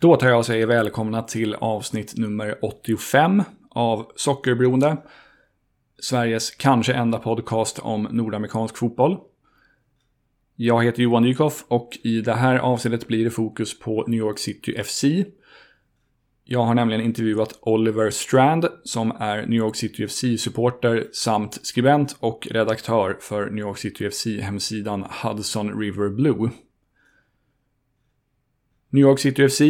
Då tar jag och säger välkomna till avsnitt nummer 85 av Sockerberoende. Sveriges kanske enda podcast om nordamerikansk fotboll. Jag heter Johan Nykoff och i det här avsnittet blir det fokus på New York City FC. Jag har nämligen intervjuat Oliver Strand som är New York City FC-supporter samt skribent och redaktör för New York City FC-hemsidan Hudson River Blue. New York City FC,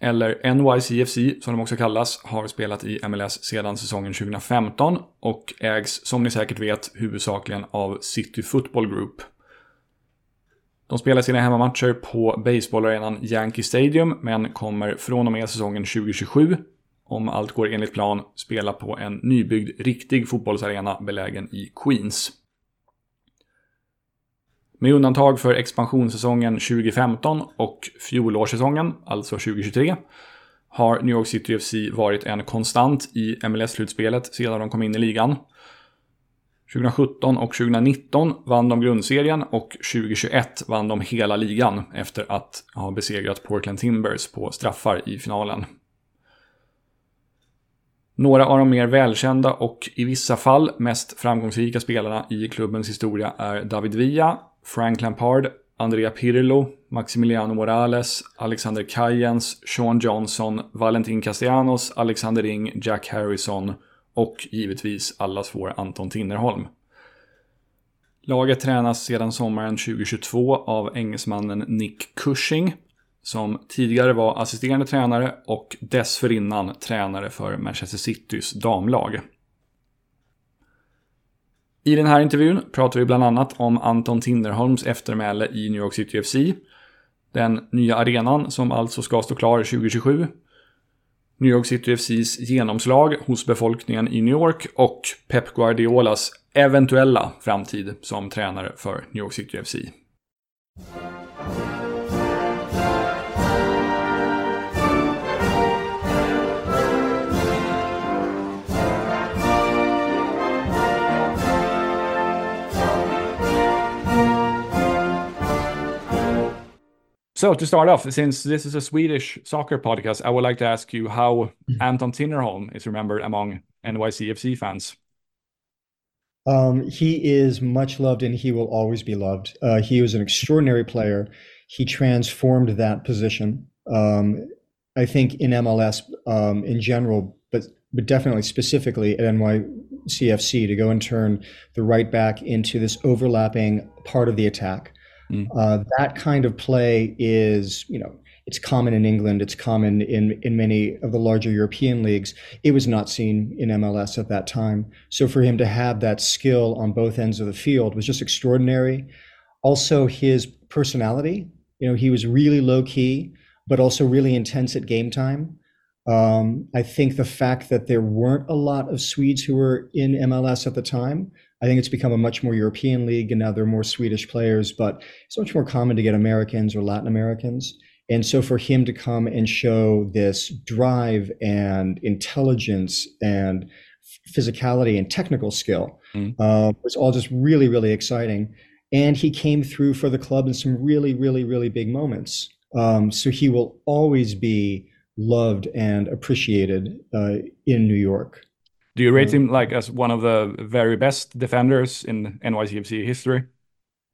eller NYCFC som de också kallas, har spelat i MLS sedan säsongen 2015 och ägs som ni säkert vet huvudsakligen av City Football Group. De spelar sina hemmamatcher på baseballarenan Yankee Stadium men kommer från och med säsongen 2027, om allt går enligt plan, spela på en nybyggd riktig fotbollsarena belägen i Queens. Med undantag för expansionssäsongen 2015 och fjolårssäsongen, alltså 2023, har New York City FC varit en konstant i MLS-slutspelet sedan de kom in i ligan. 2017 och 2019 vann de grundserien och 2021 vann de hela ligan efter att ha besegrat Portland Timbers på straffar i finalen. Några av de mer välkända och i vissa fall mest framgångsrika spelarna i klubbens historia är David Villa, Frank Lampard, Andrea Pirlo, Maximiliano Morales, Alexander Kajens, Sean Johnson, Valentin Castellanos, Alexander Ring, Jack Harrison och givetvis allas vår Anton Tinnerholm. Laget tränas sedan sommaren 2022 av engelsmannen Nick Cushing som tidigare var assisterande tränare och dessförinnan tränare för Manchester Citys damlag. I den här intervjun pratar vi bland annat om Anton Tinderholms eftermäle i New York City FC, den nya arenan som alltså ska stå klar 2027, New York City FCs genomslag hos befolkningen i New York och Pep Guardiolas eventuella framtid som tränare för New York City FC. So to start off, since this is a Swedish soccer podcast, I would like to ask you how Anton Tinnerholm is remembered among NYCFC fans. Um, he is much loved and he will always be loved. Uh, he was an extraordinary player. He transformed that position. Um, I think in MLS um, in general, but but definitely specifically at NYCFC to go and turn the right back into this overlapping part of the attack. Mm. Uh, that kind of play is, you know, it's common in England. It's common in in many of the larger European leagues. It was not seen in MLS at that time. So for him to have that skill on both ends of the field was just extraordinary. Also, his personality. You know, he was really low key, but also really intense at game time. Um, I think the fact that there weren't a lot of Swedes who were in MLS at the time I think it's become a much more European league, and now there are more Swedish players, but it's much more common to get Americans or Latin Americans. And so for him to come and show this drive and intelligence and physicality and technical skill mm. uh, was all just really, really exciting. And he came through for the club in some really, really, really big moments. Um, so he will always be loved and appreciated uh, in New York. Do you rate him like as one of the very best defenders in NYCFC history?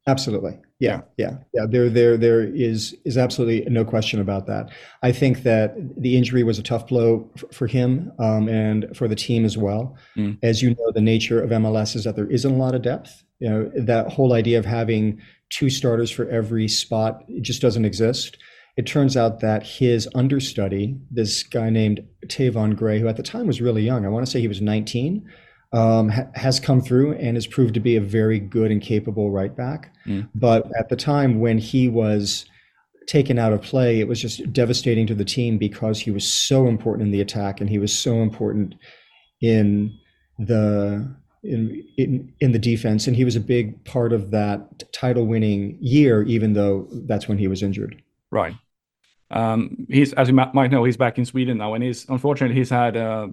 Absolutely. Yeah, yeah, yeah. There, there, there is is absolutely no question about that. I think that the injury was a tough blow for him um, and for the team as well. Mm. As you know, the nature of MLS is that there isn't a lot of depth. You know, that whole idea of having two starters for every spot just doesn't exist it turns out that his understudy, this guy named Tavon Gray, who at the time was really young, I want to say he was 19, um, ha- has come through and has proved to be a very good and capable right back. Mm. But at the time when he was taken out of play, it was just devastating to the team because he was so important in the attack and he was so important in the in, in in the defense, and he was a big part of that title winning year, even though that's when he was injured. Right. Um, he's, as you might know, he's back in Sweden now, and he's unfortunately he's had uh,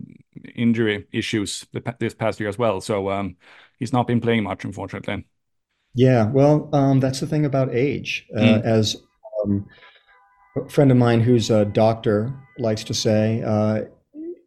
injury issues this past year as well. So um, he's not been playing much, unfortunately. Yeah, well, um, that's the thing about age. Uh, mm. As um, a friend of mine who's a doctor likes to say, uh,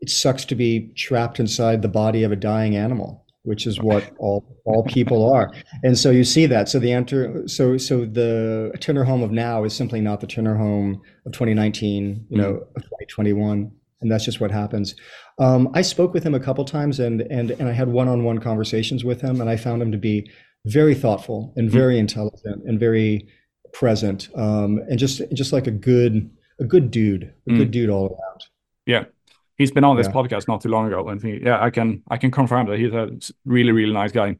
it sucks to be trapped inside the body of a dying animal, which is what all all people are. And so you see that. So the enter so so the Tinnerholm of now is simply not the Tinnerholm of 2019, you know, of 2021. And that's just what happens. Um, I spoke with him a couple times and and and I had one-on-one conversations with him, and I found him to be very thoughtful and very intelligent and very present, um, and just just like a good a good dude, a good dude all around. Yeah, he's been on this Yeah. podcast not too long ago, and he, yeah, I can I can confirm that he's a really really nice guy.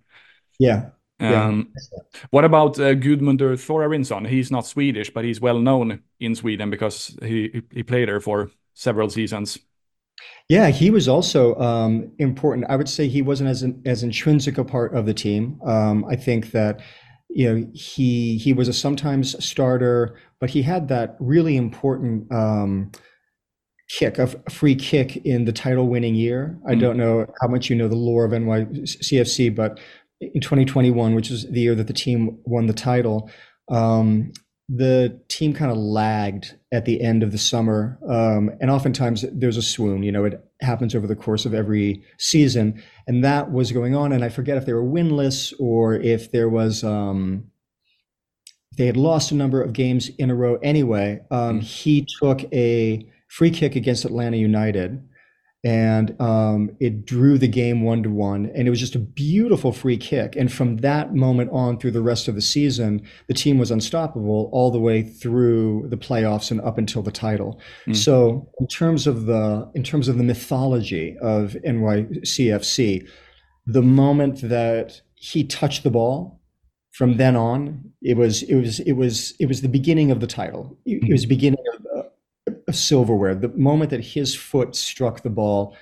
Yeah. Yeah. Um, what about uh, Gudmundur Thorarinsson? He's not Swedish, but he's well known in Sweden because he he- played there for several seasons. Yeah, he was also um, important. I would say he wasn't as an, as intrinsic a part of the team. Um, I think that you know he he was a sometimes starter, but he had that really important um, kick, a free kick in the title winning year. I Mm. don't know how much you know the lore of NYCFC, but in 2021, which is the year that the team won the title, um, the team kind of lagged at the end of the summer. Um, and oftentimes there's a swoon, you know, it happens over the course of every season. And that was going on. And I forget if they were winless or if there was, um, they had lost a number of games in a row anyway. Um, Mm. He took a free kick against Atlanta United and um, it drew the game one to one. And it was just a beautiful free kick. And from that moment on through the rest of the season, the team was unstoppable all the way through the playoffs and up until the title. Mm. So in terms of the in terms of the mythology of NYCFC, the moment that he touched the ball, from then on, it was it was it was it was the beginning of the title. It, it was the beginning of, silverware. The moment that his foot struck the ball,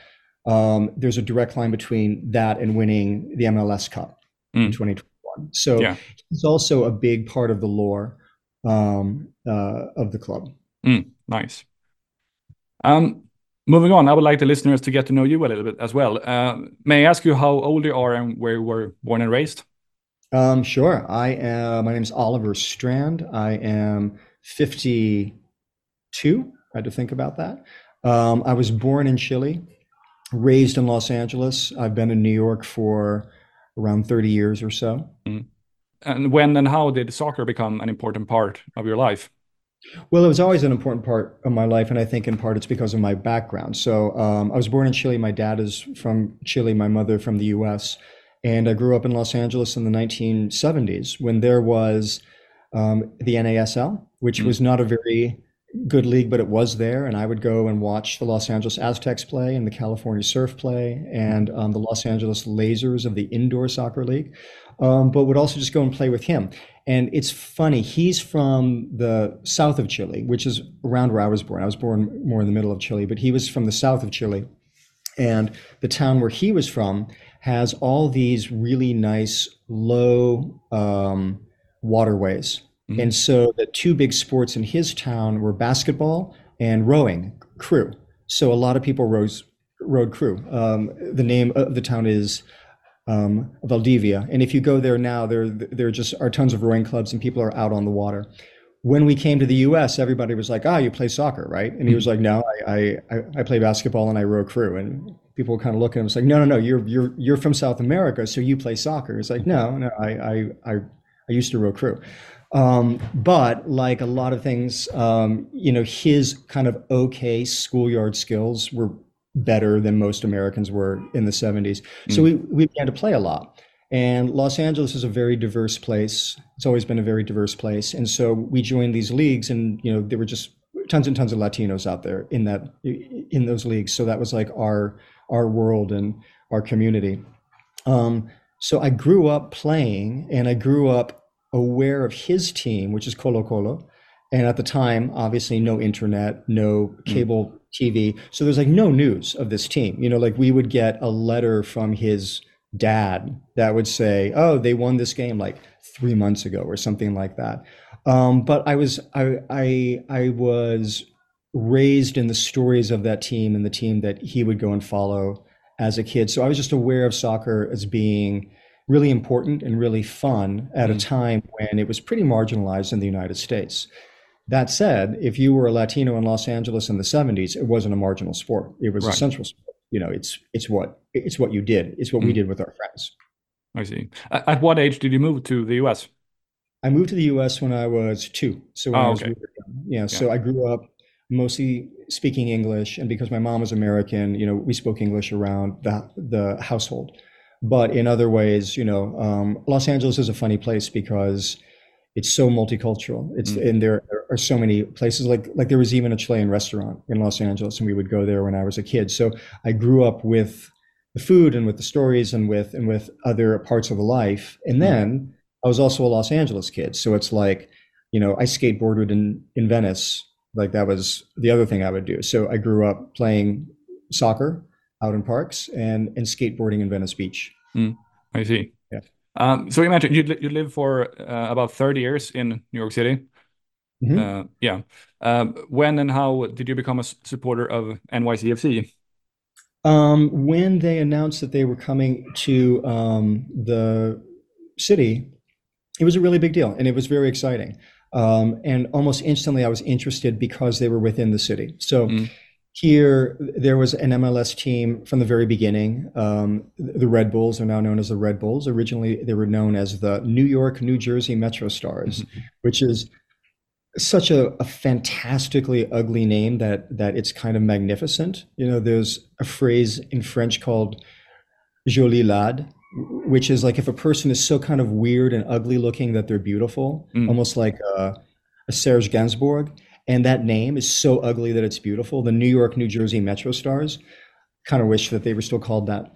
um, there's a direct line between that and winning the MLS Cup in Mm. 2021. So Yeah. he's also a big part of the lore um, uh, of the club. Nice. Um, moving on, I would like the listeners to get to know you a little bit as well. Uh, may I ask you how old you are and where you were born and raised? Um, sure. I am. My name is Oliver Strand. I am 52. I had to think about that. Um, I was born in Chile, raised in Los Angeles. I've been in New York for around 30 years or so. And when and how did soccer become an important part of your life? Well, it was always an important part of my life, and I think in part it's because of my background. So um, I was born in Chile. My dad is from Chile, my mother from the U.S., and I grew up in Los Angeles in the 1970s when there was um, the NASL, which Mm. was not a very good league, but it was there, and I would go and watch the Los Angeles Aztecs play and the California Surf play and um, the Los Angeles Lasers of the Indoor Soccer League, um, but would also just go and play with him. And it's funny, he's from the south of Chile, which is around where I was born. I was born more in the middle of Chile, but he was from the south of Chile. And the town where he was from has all these really nice low um, waterways. Mhm. And so the two big sports in his town were basketball and rowing, crew. So a lot of people rose, rowed crew. Um, the name of the town is um, Valdivia. And if you go there now, there there just are tons of rowing clubs and people are out on the water. When we came to the U.S., everybody was like, "Ah, you play soccer, right?" And he was like, "No, I I, I- play basketball and I row crew." And people would kind of look at him, it's like, "No, no, no, you're you're you're from South America, so you play soccer." It's like, "No, no, I I I, I used to row crew." Um, but like a lot of things, um, you know, his kind of okay schoolyard skills were better than most Americans were in the 70s. So we, we began to play a lot. And Los Angeles is a very diverse place. It's always been a very diverse place. And so we joined these leagues and, you know, there were just tons and tons of Latinos out there in that, in those leagues. So that was like our, our world and our community. Um, so I grew up playing and I grew up aware of his team, which is Colo Colo. And at the time, obviously, no internet, no cable TV. So there's like no news of this team. You know, like we would get a letter from his dad that would say, "Oh, they won this game like three months ago" or something like that. Um, but I was I I I was raised in the stories of that team and the team that he would go and follow as a kid. So I was just aware of soccer as being really important and really fun at a Mm. time when it was pretty marginalized in the United States. That said, if you were a Latino in Los Angeles in the 70s, it wasn't a marginal sport. It was Right. a central sport. You know, it's it's what it's what you did. It's what we Mm. did with our friends. I see. At what age did you move to the US? I moved to the U.S. when I was two, so when Oh, I was okay. really young. Yeah, so I grew up mostly speaking English, and because my mom was American, you know, we spoke English around the the household. But in other ways, you know, um, Los Angeles is a funny place because it's so multicultural. It's Mm. and there are so many places like like there was even a Chilean restaurant in Los Angeles, and we would go there when I was a kid. So I grew up with the food and with the stories and with and with other parts of the life. And Mm. then I was also a Los Angeles kid, so it's like, you know, I skateboarded in in Venice. Like that was the other thing I would do. So I grew up playing soccer out in parks and and skateboarding in Venice Beach. I see. Yeah. Um, so you mentioned you you lived for uh, about 30 years in New York City. Mhm. Uh, yeah. Um, when and how did you become a supporter of NYCFC? Um, when they announced that they were coming to um, the city, it was a really big deal and it was very exciting. Um, and almost instantly, I was interested because they were within the city. So Mm. Here, there was an MLS team from the very beginning. Um, the Red Bulls are now known as the Red Bulls. Originally, they were known as the New York, New Jersey Metro Stars, which is such a, a fantastically ugly name that that it's kind of magnificent. You know, there's a phrase in French called "jolie laide," which is like if a person is so kind of weird and ugly looking that they're beautiful, Mm. almost like a, a Serge Gainsbourg. And that name is so ugly that it's beautiful. The New York, New Jersey Metro Stars. Kind of wish that they were still called that.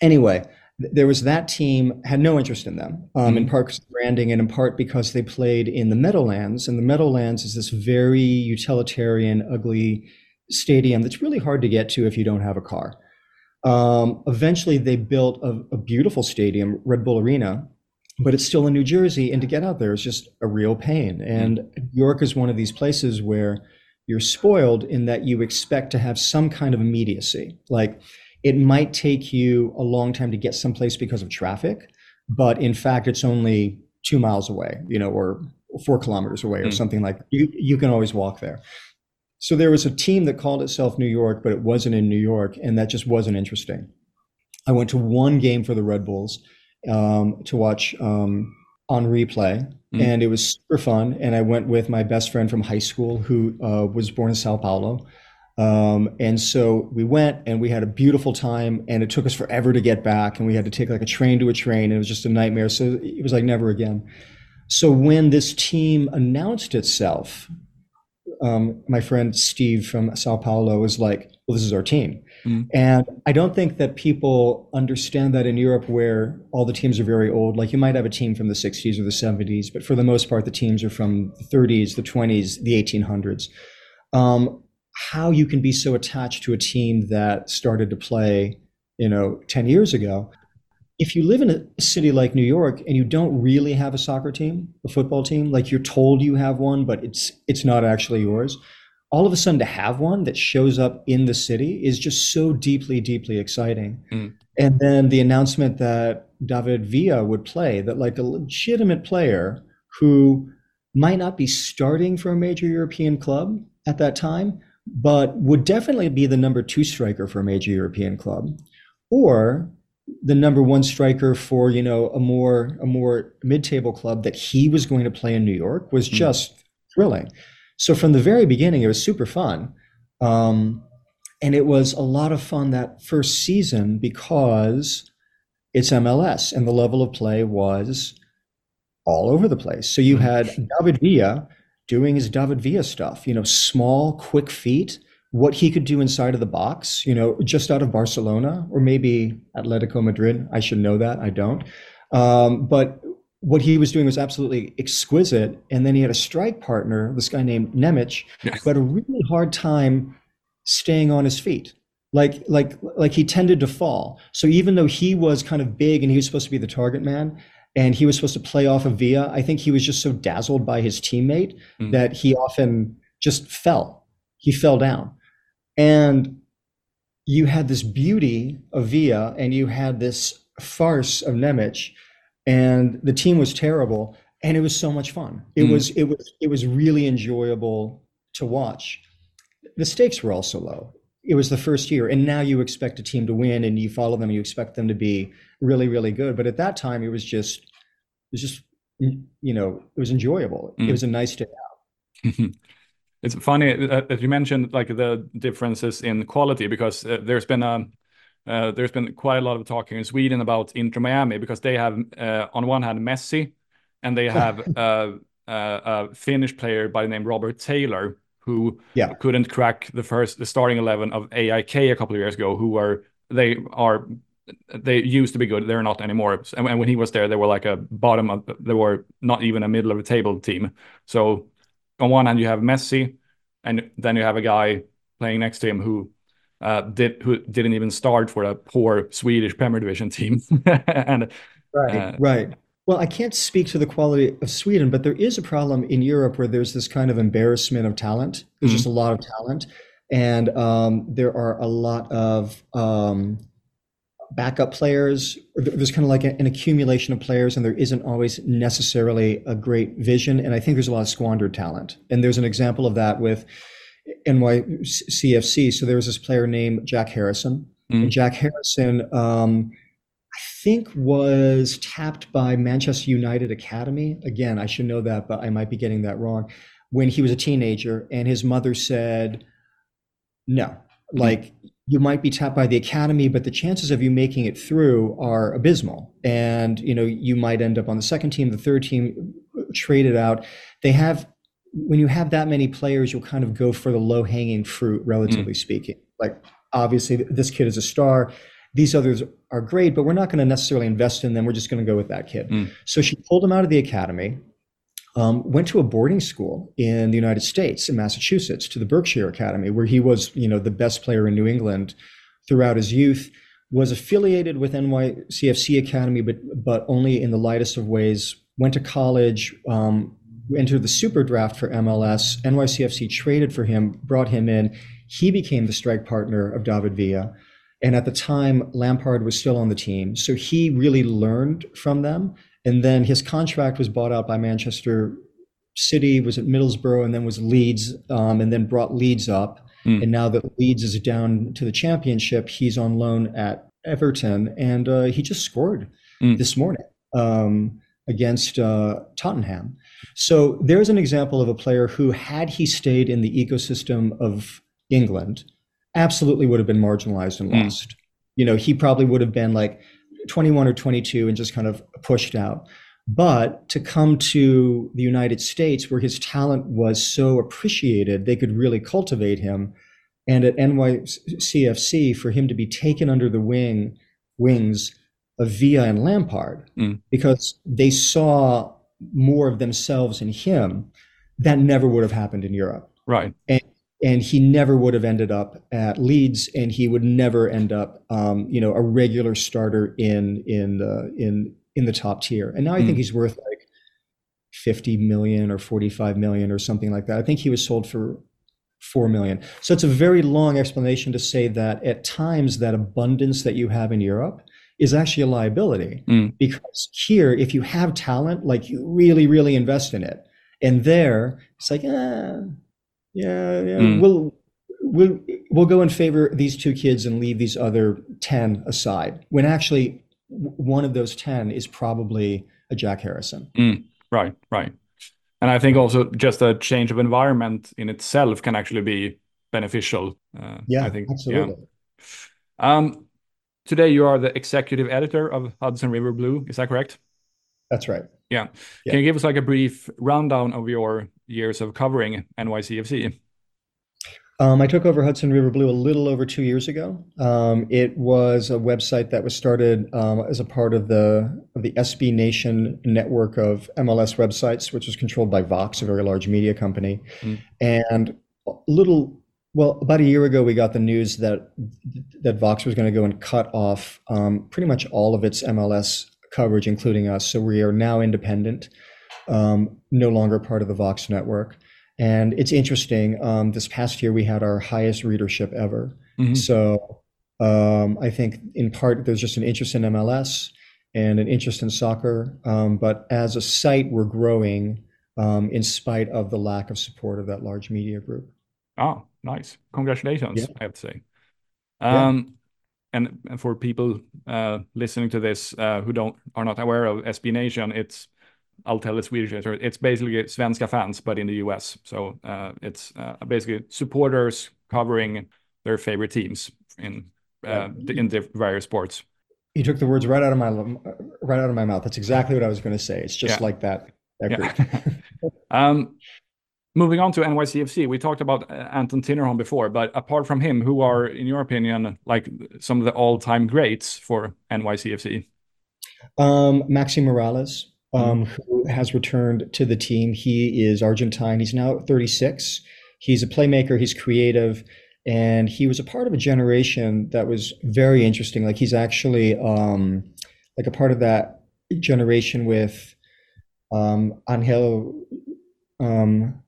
Anyway, there was that team had no interest in them um, in Mhm. part 'cause of branding and in part because they played in the Meadowlands, and the Meadowlands is this very utilitarian, ugly stadium that's really hard to get to if you don't have a car. Um, eventually, they built a, a beautiful stadium, Red Bull Arena, but it's still in New Jersey, and to get out there is just a real pain. And New York is one of these places where you're spoiled in that you expect to have some kind of immediacy. Like it might take you a long time to get someplace because of traffic, but in fact, it's only two miles away, you know, or four kilometers away, or Mm. something like you. You can always walk there. So there was a team that called itself New York, but it wasn't in New York, and that just wasn't interesting. I went to one game for the Red Bulls um, to watch um, on replay, Mm. and it was super fun. And I went with my best friend from high school who uh, was born in Sao Paulo. Um, and so we went and we had a beautiful time, and it took us forever to get back, and we had to take like a train to a train, and it was just a nightmare. So it was like never again. So when this team announced itself, um, my friend Steve from Sao Paulo was like, "Well, this is our team," Mm. and I don't think that people understand that in Europe, where all the teams are very old. Like you might have a team from the '60s or the '70s, but for the most part, the teams are from the '30s, the '20s, the 1800s. Um, how you can be so attached to a team that started to play, you know, 10 years ago. If you live in a city like New York and you don't really have a soccer team, a football team, like you're told you have one, but it's it's not actually yours, all of a sudden to have one that shows up in the city is just so deeply, deeply exciting. Mm. And then the announcement that David Villa would play, that like a legitimate player who might not be starting for a major European club at that time, but would definitely be the number two striker for a major European club, or the number one striker for you know a more a more mid-table club that he was going to play in New York was Mm. just thrilling. So from the very beginning, it was super fun, um, and it was a lot of fun that first season because it's MLS and the level of play was all over the place. So you Mm. had David Villa doing his David Villa stuff, you know, small, quick feet, what he could do inside of the box, you know, just out of Barcelona or maybe Atletico Madrid. I should know that. I don't. Um, but what he was doing was absolutely exquisite. And then he had a strike partner, this guy named Nemec, Yeah. who had a really hard time staying on his feet. Like, like, like he tended to fall. So even though he was kind of big and he was supposed to be the target man, and he was supposed to play off of Villa, I think he was just so dazzled by his teammate Mm. that he often just fell. He fell down. And you had this beauty of Villa and you had this farce of Nemec, and the team was terrible. and it was so much fun. It Mm. was it was it was really enjoyable to watch. The stakes were also low. It was the first year, and now you expect a team to win, and you follow them. You expect them to be really, really good. But at that time, it was just, it was just, you know, it was enjoyable. Mm. It was a nice day out. It's funny that that you mentioned like the differences in quality because uh, there's been a uh, there's been quite a lot of talk here in Sweden about Inter Miami because they have uh, on one hand Messi and they have uh, uh, a Finnish player by the name Robert Taylor who Yeah. couldn't crack the first the starting eleven of AIK a couple of years ago who were they are they used to be good they're not anymore and when- when he was there they were like a bottom of they were not even a middle of the table team so on one hand you have Messi, and then you have a guy playing next to him who uh, did who didn't even start for a poor Swedish Premier Division team, and Right. Uh, right. Well, I can't speak to the quality of Sweden, but there is a problem in Europe where there's this kind of embarrassment of talent. There's just a lot of talent, and um, there are a lot of um, backup players. There's kind of like an accumulation of players, and there isn't always necessarily a great vision. And I think there's a lot of squandered talent. And there's an example of that with NYCFC. So there was this player named Jack Harrison, Mm. and Jack Harrison. Um, I think was tapped by Manchester United Academy. Again, I should know that, but I might be getting that wrong. When he was a teenager, and his mother said, "No, like you might be tapped by the academy, but the chances of you making it through are abysmal, and you know you might end up on the second team, the third team, traded out. They have." When you have that many players, you'll kind of go for the low hanging fruit, relatively speaking. Like, obviously, this kid is a star these others are great, but we're not going to necessarily invest in them. We're just going to go with that kid. Mm. So she pulled him out of the academy, um, went to a boarding school in the United States, in Massachusetts, to the Berkshire Academy, where he was, you know, the best player in New England throughout his youth. Was affiliated with NYCFC Academy, but but only in the lightest of ways. Went to college, um, entered the super draft for MLS. NYCFC traded for him, brought him in. He became the strike partner of David Villa. And at the time, Lampard was still on the team. So he really learned from them. And then his contract was bought out by Manchester City, was at Middlesbrough, and then was Leeds, um, and then brought Leeds up. Mm. And now that Leeds is down to the championship, he's on loan at Everton. And uh, he just scored Mm. this morning um, against uh, Tottenham. So there's an example of a player who, had he stayed in the ecosystem of England, absolutely would have been marginalized and Mm. lost. You know, he probably would have been like 21 or 22 and just kind of pushed out. But to come to the United States where his talent was so appreciated, they could really cultivate him. And at NYCFC, for him to be taken under the wing wings of Villa and Lampard, Mm. because they saw more of themselves in him, that never would have happened in Europe right, and he never would have ended up at Leeds, and he would never end up, um, you know, a regular starter in in the in in the top tier. And now I think Mm. he's worth like fifty million or forty five million or something like that. I think he was sold for four million. So it's a very long explanation to say that at times that abundance that you have in Europe is actually a liability Mm. because here, if you have talent, like you really really invest in it, and there it's like ah yeah, yeah. Mm. We'll we'll we'll go and favor these two kids and leave these other ten aside. When actually, one of those ten is probably a Jack Harrison. right, right. And I think also just a change of environment in itself can actually be beneficial. Uh, I think, absolutely. Yeah. Um, today you are the executive editor of Hudson River Blue. Is that correct? That's right. Yeah. Yeah. Can you give us like a brief rundown of your years of covering NYCFC? Um, I took over Hudson River Blue a little over two years ago. Um, it was a website that was started um, as a part of the of the SB Nation network of MLS websites, which was controlled by Vox, a very large media company. Mm. And a little, well, about a year ago, we got the news that that Vox was going to go and cut off um, pretty much all of its MLS coverage, including us. So we are now independent, um, no longer part of the Vox network. And it's interesting. Um, this past year, we had our highest readership ever. Mhm. So um, I think in part there's just an interest in MLS, and an interest in soccer. Um, but as a site, we're growing um, in spite of the lack of support of that large media group. Oh, nice! Congratulations, yeah. I have to say. Um, yeah. And, and for people uh, listening to this uh, who don't are not aware of SB Nation, it's I'll tell the Swedish. It's basically Svenska fans, but in the US. So uh, it's uh, basically supporters covering their favorite teams in uh, in the various sports. You took the words right out of my right out of my mouth. That's exactly what I was going to say. It's just yeah. like that. that yeah. um, moving on to NYCFC, we talked about uh, Anton Tinnerholm before, but apart from him, who are, in your opinion, like some of the all-time greats for NYCFC? Um, Maxi Moralez, um, mm-hmm. who has returned to the team. He is Argentine. He's now 36. He's a playmaker. He's creative and he was a part of a generation that was very interesting. Like he's actually um, like a part of that generation with um, Angel um,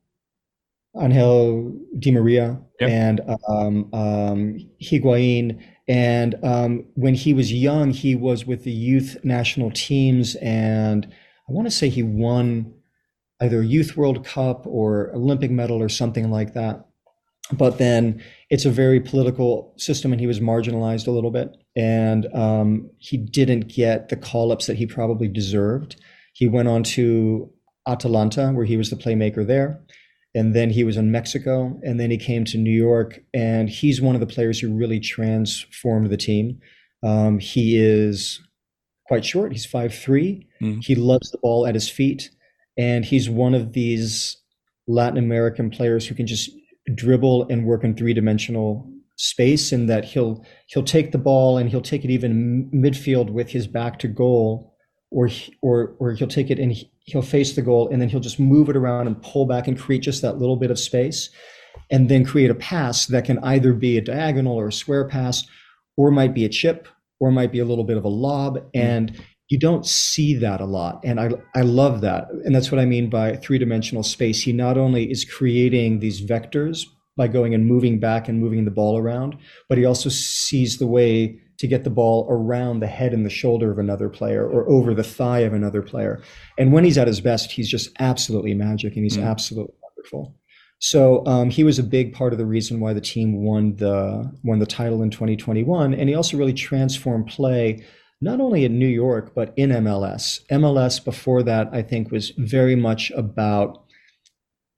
Angel Di Maria yep. and um, um, Higuain. And um, when he was young, he was with the youth national teams, and I want to say he won either a Youth World Cup or Olympic medal or something like that. But then it's a very political system and he was marginalized a little bit. And um, he didn't get the call-ups that he probably deserved. He went on to atalanta where he was the playmaker there. And then he was in mexico. And then he came to new york. And he's one of the players who really transformed the team. Um, he is quite short he's 5'3 mm. he loves the ball at his feet and he's one of these latin american players who can just dribble and work in three dimensional space in that he'll he'll take the ball and he'll take it even midfield with his back to goal or or or he'll take it and he'll face the goal and then he'll just move it around and pull back and create just that little bit of space and then create a pass that can either be a diagonal or a square pass or might be a chip or might be a little bit of a lob mm. and you don't see that a lot and i i love that and that's what i mean by three-dimensional space he not only is creating these vectors by going and moving back and moving the ball around but he also sees the way to get the ball around the head and the shoulder of another player or over the thigh of another player and when he's at his best he's just absolutely magic and he's mm. absolutely wonderful so um, he was a big part of the reason why the team won the won the title in 2021 and he also really transformed play not only in New York, but in MLS. MLS before that, I think, was very much about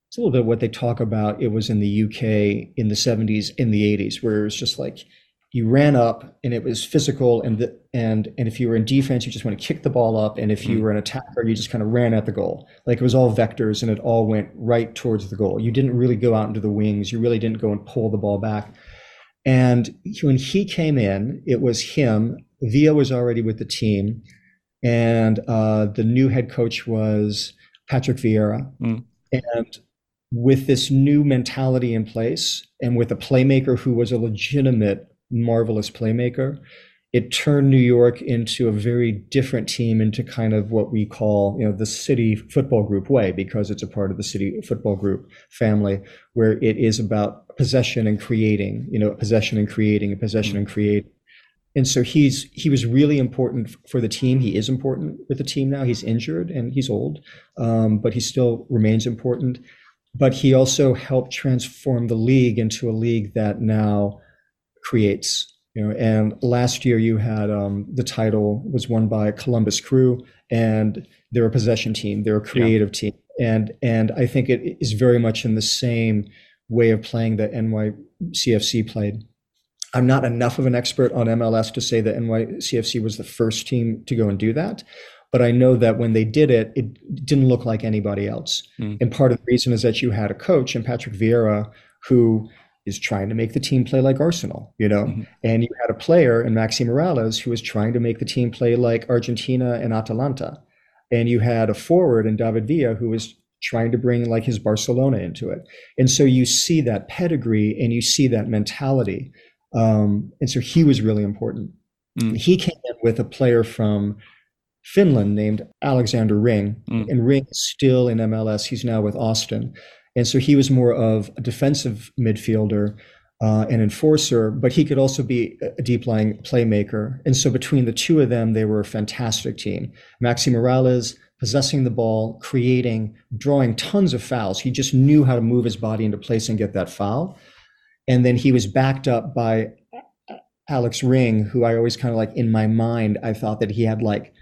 it's a little bit what they talk about. It was in the UK in the 70s, in the 80s, where it was just like you ran up and it was physical and the, and and if you were in defense you just want to kick the ball up and if you mm. were an attacker you just kind of ran at the goal like it was all vectors and it all went right towards the goal you didn't really go out into the wings you really didn't go and pull the ball back and when he came in it was him Villa was already with the team, and uh, the new head coach was Patrick Vieira. Mm. And with this new mentality in place, and with a playmaker who was a legitimate, marvelous playmaker, it turned New York into a very different team, into kind of what we call, you know, the City Football Group way, because it's a part of the City Football Group family, where it is about possession and creating, you know, possession and creating, and possession mm. and create and so he's he was really important for the team. He is important with the team now. He's injured and he's old, um, but he still remains important. But he also helped transform the league into a league that now creates. You know, and last year you had um, the title was won by Columbus Crew, and they're a possession team. They're a creative yeah. team, and and I think it is very much in the same way of playing that NYCFC played. I'm not enough of an expert on MLS to say that NYCFC was the first team to go and do that. But I know that when they did it, it didn't look like anybody else. Mm. And part of the reason is that you had a coach and Patrick Vieira who is trying to make the team play like Arsenal, you know, mm-hmm. and you had a player in Maxi Moralez who was trying to make the team play like Argentina and Atalanta. And you had a forward in David Villa who was trying to bring like his Barcelona into it. And so you see that pedigree and you see that mentality. Um, and so he was really important. Mm. He came in with a player from Finland named Alexander Ring, mm. and Ring is still in MLS. He's now with Austin. And so he was more of a defensive midfielder. uh, an enforcer, but he could also be a deep lying playmaker. And so between the two of them, they were a fantastic team. Maxi Moralez possessing the ball, creating, drawing tons of fouls. He just knew how to move his body into place and get that foul. And then he was backed up by Alex Ring, who I always kind of like in my mind, I thought that he had like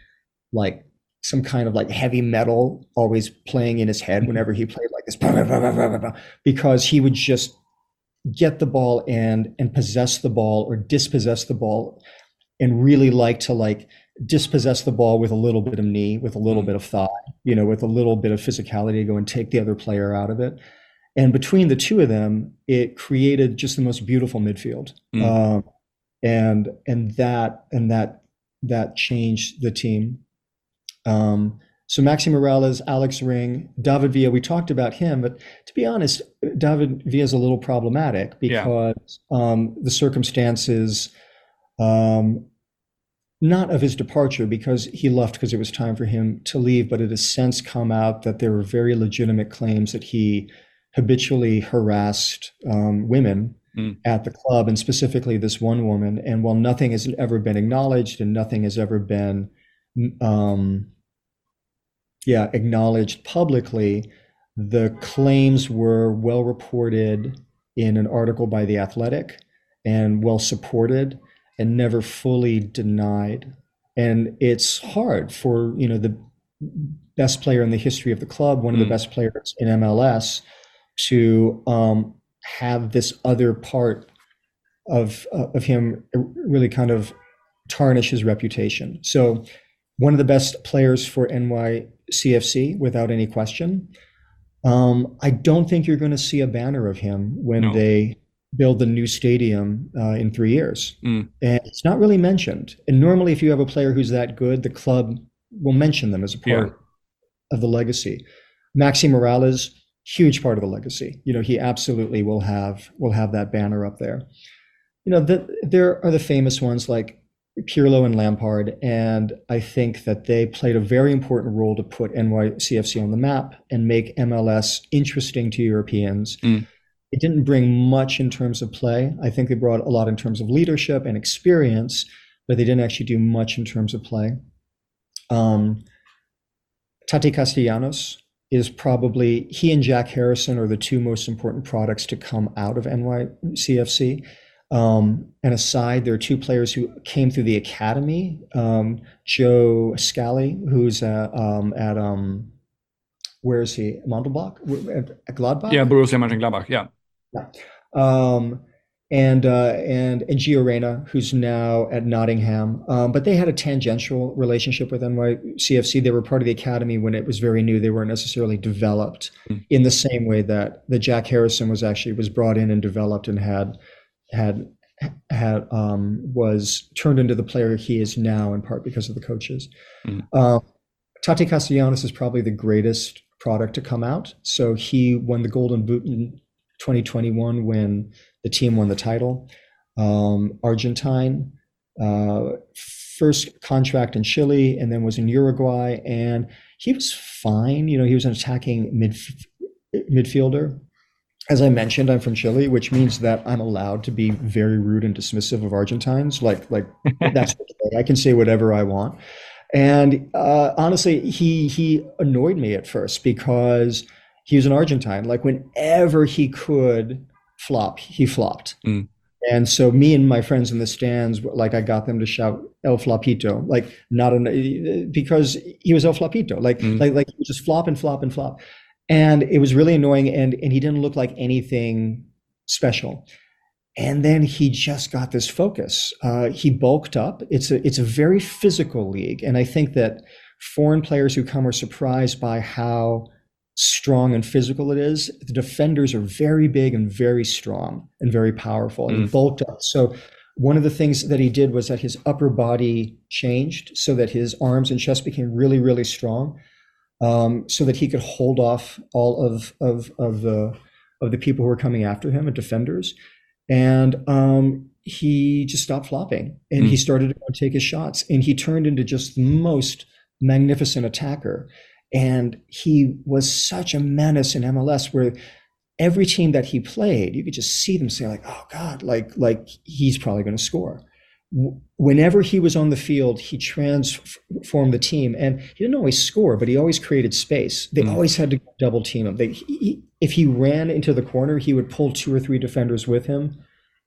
like some kind of like heavy metal always playing in his head mm-hmm. whenever he played like this because he would just get the ball and and possess the ball or dispossess the ball and really like to like dispossess the ball with a little bit of knee with a little mm. bit of thigh you know with a little bit of physicality to go and take the other player out of it and between the two of them it created just the most beautiful midfield mm. um, and and that and that that changed the team um, so Maxi Moralez, Alex Ring, David Villa, we talked about him, but to be honest, David Villa is a little problematic because yeah. um, the circumstances, um, not of his departure, because he left because it was time for him to leave, but it has since come out that there were very legitimate claims that he habitually harassed um, women mm. at the club, and specifically this one woman. And while nothing has ever been acknowledged and nothing has ever been um, yeah, acknowledged publicly. The claims were well reported in an article by The Athletic and well supported and never fully denied. And it's hard for, you know, the best player in the history of the club, one of the hmm. best players in MLS, to um, have this other part of uh, of him really kind of tarnish his reputation. So, one of the best players for NY CFC without any question. Um, I don't think you're going to see a banner of him when no. they build the new stadium uh, in three years. Mm. And it's not really mentioned. And normally, if you have a player who's that good, the club will mention them as a part yeah. of the legacy. Maxi Moralez, huge part of the legacy. You know, he absolutely will have will have that banner up there. You know, the, there are the famous ones like Pirlo and Lampard, and I think that they played a very important role to put NYCFC on the map and make MLS interesting to Europeans. Mm. It didn't bring much in terms of play. I think they brought a lot in terms of leadership and experience, but they didn't actually do much in terms of play. Um, Tati Castellanos is probably he and Jack Harrison are the two most important products to come out of NYCFC. Um, and aside, there are two players who came through the academy. Um, Joe Scally, who's uh, um, at um, where is he? Mondelbach at Gladbach. Yeah, Borussia Mönchengladbach. Yeah. Yeah. Um, and uh, and and Gio Reyna, who's now at Nottingham. Um, but they had a tangential relationship with NYCFC. They were part of the academy when it was very new. They weren't necessarily developed mm. in the same way that that Jack Harrison was actually was brought in and developed and had had had um, was turned into the player he is now in part because of the coaches. Mm. Uh, Tati Castellanos is probably the greatest product to come out. So he won the Golden Boot in 2021 when the team won the title. Um, Argentine, uh, first contract in Chile, and then was in Uruguay, and he was fine. You know, he was an attacking mid midfielder as I mentioned, I'm from Chile, which means that I'm allowed to be very rude and dismissive of Argentines. Like, like that's okay. I can say whatever I want. And uh, honestly, he he annoyed me at first because he was an Argentine. Like whenever he could flop, he flopped. Mm. And so me and my friends in the stands, like I got them to shout El Flopito, like not an, because he was El Flopito, like mm. like like just flop and flop and flop and it was really annoying and and he didn't look like anything special. And then he just got this focus. Uh, he bulked up. It's a it's a very physical league and i think that foreign players who come are surprised by how strong and physical it is. The defenders are very big and very strong and very powerful and mm. he bulked up. So one of the things that he did was that his upper body changed so that his arms and chest became really really strong um, so that he could hold off all of of of the of the people who were coming after him and defenders. And um, he just stopped flopping and mm. he started to take his shots and he turned into just the most magnificent attacker. And he was such a menace in MLS where every team that he played, you could just see them say like, "Oh God, like like he's probably going to score." Whenever he was on the field, he transformed the team, and he didn't always score, but he always created space. They mm. always had to double team him. They, he, if he ran into the corner, he would pull two or three defenders with him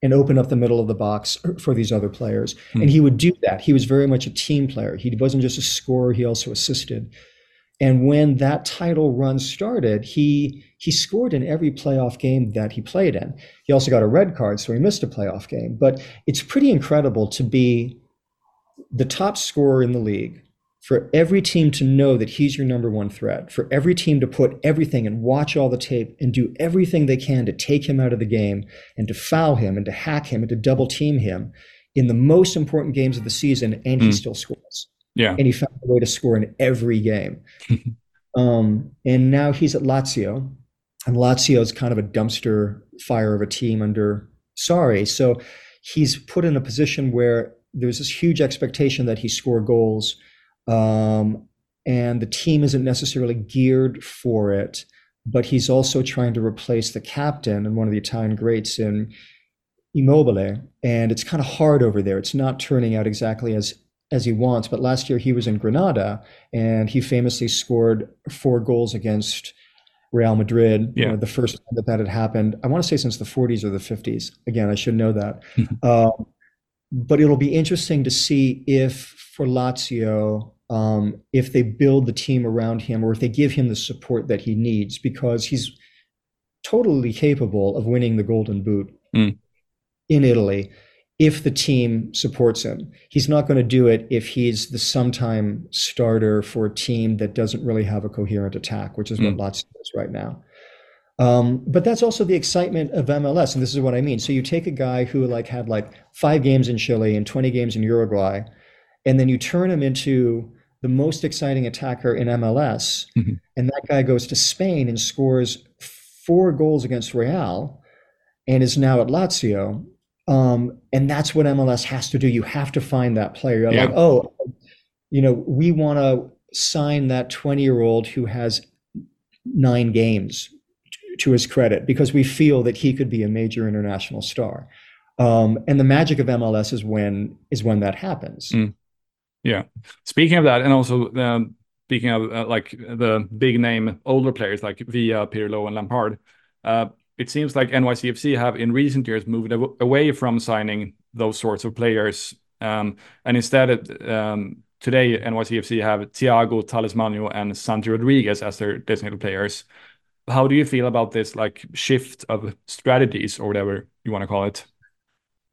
and open up the middle of the box for these other players. Mm. And he would do that. He was very much a team player. He wasn't just a scorer; he also assisted. And when that title run started, he he scored in every playoff game that he played in. He also got a red card, so he missed a playoff game. But it's pretty incredible to be the top scorer in the league, for every team to know that he's your number one threat, for every team to put everything and watch all the tape and do everything they can to take him out of the game and to foul him and to hack him and to double team him in the most important games of the season, and he mm. still scores. Yeah. And he found a way to score in every game. um, and now he's at Lazio, and Lazio is kind of a dumpster fire of a team under Sarri. So he's put in a position where there's this huge expectation that he score goals, um, and the team isn't necessarily geared for it. But he's also trying to replace the captain and one of the Italian greats in Immobile, and it's kind of hard over there. It's not turning out exactly as as he wants. But last year he was in Granada and he famously scored four goals against Real Madrid. Yeah. You know, the first time that that had happened, I want to say since the 40s or the 50s. Again, I should know that. um, but it'll be interesting to see if for Lazio, um, if they build the team around him or if they give him the support that he needs, because he's totally capable of winning the Golden Boot mm. in Italy if the team supports him. He's not going to do it if he's the sometime starter for a team that doesn't really have a coherent attack, which is mm. what Lazio is right now. Um, but that's also the excitement of MLS, and this is what I mean. So you take a guy who like had like five games in Chile and 20 games in Uruguay, and then you turn him into the most exciting attacker in MLS, mm-hmm. and that guy goes to Spain and scores four goals against Real, and is now at Lazio um, and that's what MLS has to do. You have to find that player. You're yeah. like, oh, you know, we want to sign that 20 year old who has nine games to his credit because we feel that he could be a major international star. Um, and the magic of MLS is when is when that happens. Mm. Yeah. Speaking of that, and also um, speaking of uh, like the big name older players like Villa, Pirlo, and Lampard, uh, it seems like NYCFC have in recent years moved away from signing those sorts of players, um, and instead um, today NYCFC have Thiago Talismano and Santi Rodriguez as their designated players. How do you feel about this like shift of strategies or whatever you want to call it?